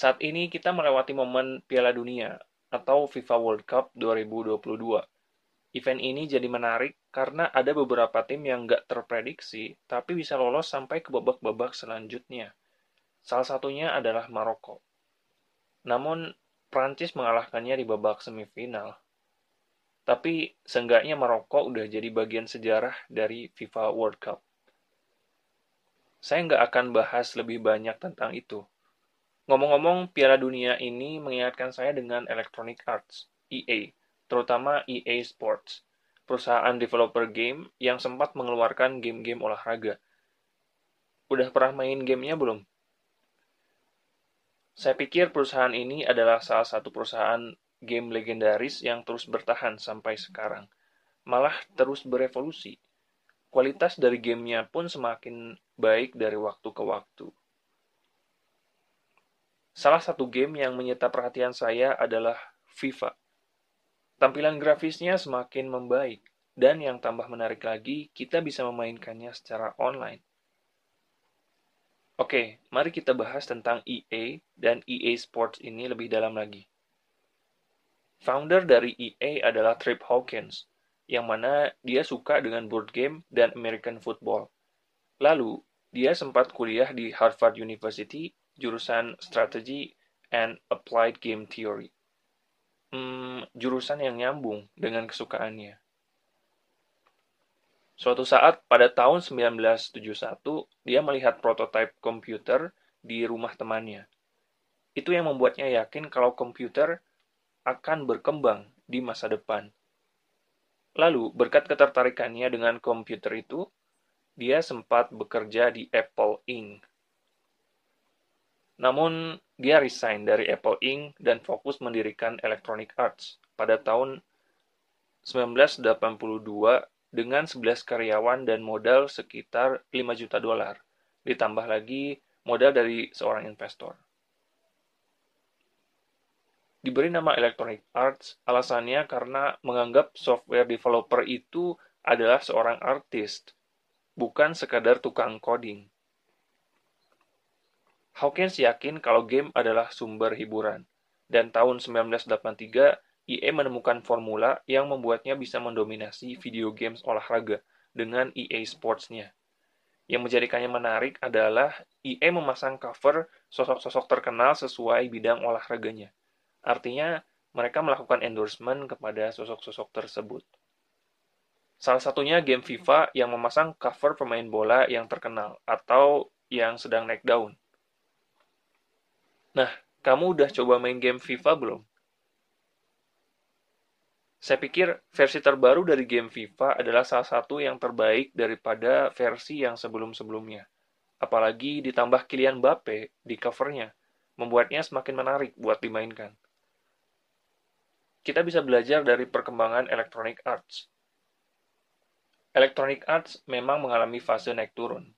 Saat ini kita melewati momen Piala Dunia atau FIFA World Cup 2022. Event ini jadi menarik karena ada beberapa tim yang nggak terprediksi tapi bisa lolos sampai ke babak-babak selanjutnya. Salah satunya adalah Maroko. Namun, Prancis mengalahkannya di babak semifinal. Tapi, seenggaknya Maroko udah jadi bagian sejarah dari FIFA World Cup. Saya nggak akan bahas lebih banyak tentang itu. Ngomong-ngomong, Piala Dunia ini mengingatkan saya dengan Electronic Arts, EA, terutama EA Sports, perusahaan developer game yang sempat mengeluarkan game-game olahraga. Udah pernah main gamenya belum? Saya pikir perusahaan ini adalah salah satu perusahaan game legendaris yang terus bertahan sampai sekarang. Malah terus berevolusi. Kualitas dari gamenya pun semakin baik dari waktu ke waktu. Salah satu game yang menyita perhatian saya adalah FIFA. Tampilan grafisnya semakin membaik, dan yang tambah menarik lagi, kita bisa memainkannya secara online. Oke, mari kita bahas tentang EA dan EA Sports ini lebih dalam lagi. Founder dari EA adalah Trip Hawkins, yang mana dia suka dengan board game dan American football. Lalu, dia sempat kuliah di Harvard University jurusan Strategy and Applied Game Theory. Hmm, jurusan yang nyambung dengan kesukaannya. Suatu saat pada tahun 1971, dia melihat prototipe komputer di rumah temannya. Itu yang membuatnya yakin kalau komputer akan berkembang di masa depan. Lalu, berkat ketertarikannya dengan komputer itu, dia sempat bekerja di Apple Inc. Namun, dia resign dari Apple Inc. dan fokus mendirikan Electronic Arts pada tahun 1982 dengan 11 karyawan dan modal sekitar 5 juta dolar, ditambah lagi modal dari seorang investor. Diberi nama Electronic Arts alasannya karena menganggap software developer itu adalah seorang artis, bukan sekadar tukang coding. Hawkins yakin kalau game adalah sumber hiburan, dan tahun 1983 EA menemukan formula yang membuatnya bisa mendominasi video games olahraga dengan EA Sports-nya. Yang menjadikannya menarik adalah EA memasang cover sosok-sosok terkenal sesuai bidang olahraganya. Artinya, mereka melakukan endorsement kepada sosok-sosok tersebut. Salah satunya game FIFA yang memasang cover pemain bola yang terkenal atau yang sedang naik daun. Nah, kamu udah coba main game FIFA belum? Saya pikir versi terbaru dari game FIFA adalah salah satu yang terbaik daripada versi yang sebelum-sebelumnya. Apalagi ditambah Kylian Mbappe di covernya, membuatnya semakin menarik buat dimainkan. Kita bisa belajar dari perkembangan Electronic Arts. Electronic Arts memang mengalami fase naik turun.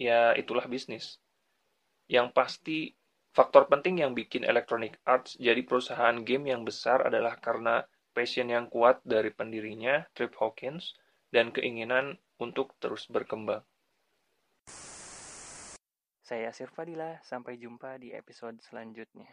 Ya, itulah bisnis. Yang pasti Faktor penting yang bikin Electronic Arts jadi perusahaan game yang besar adalah karena passion yang kuat dari pendirinya, Trip Hawkins, dan keinginan untuk terus berkembang. Saya Yasir Fadila, sampai jumpa di episode selanjutnya.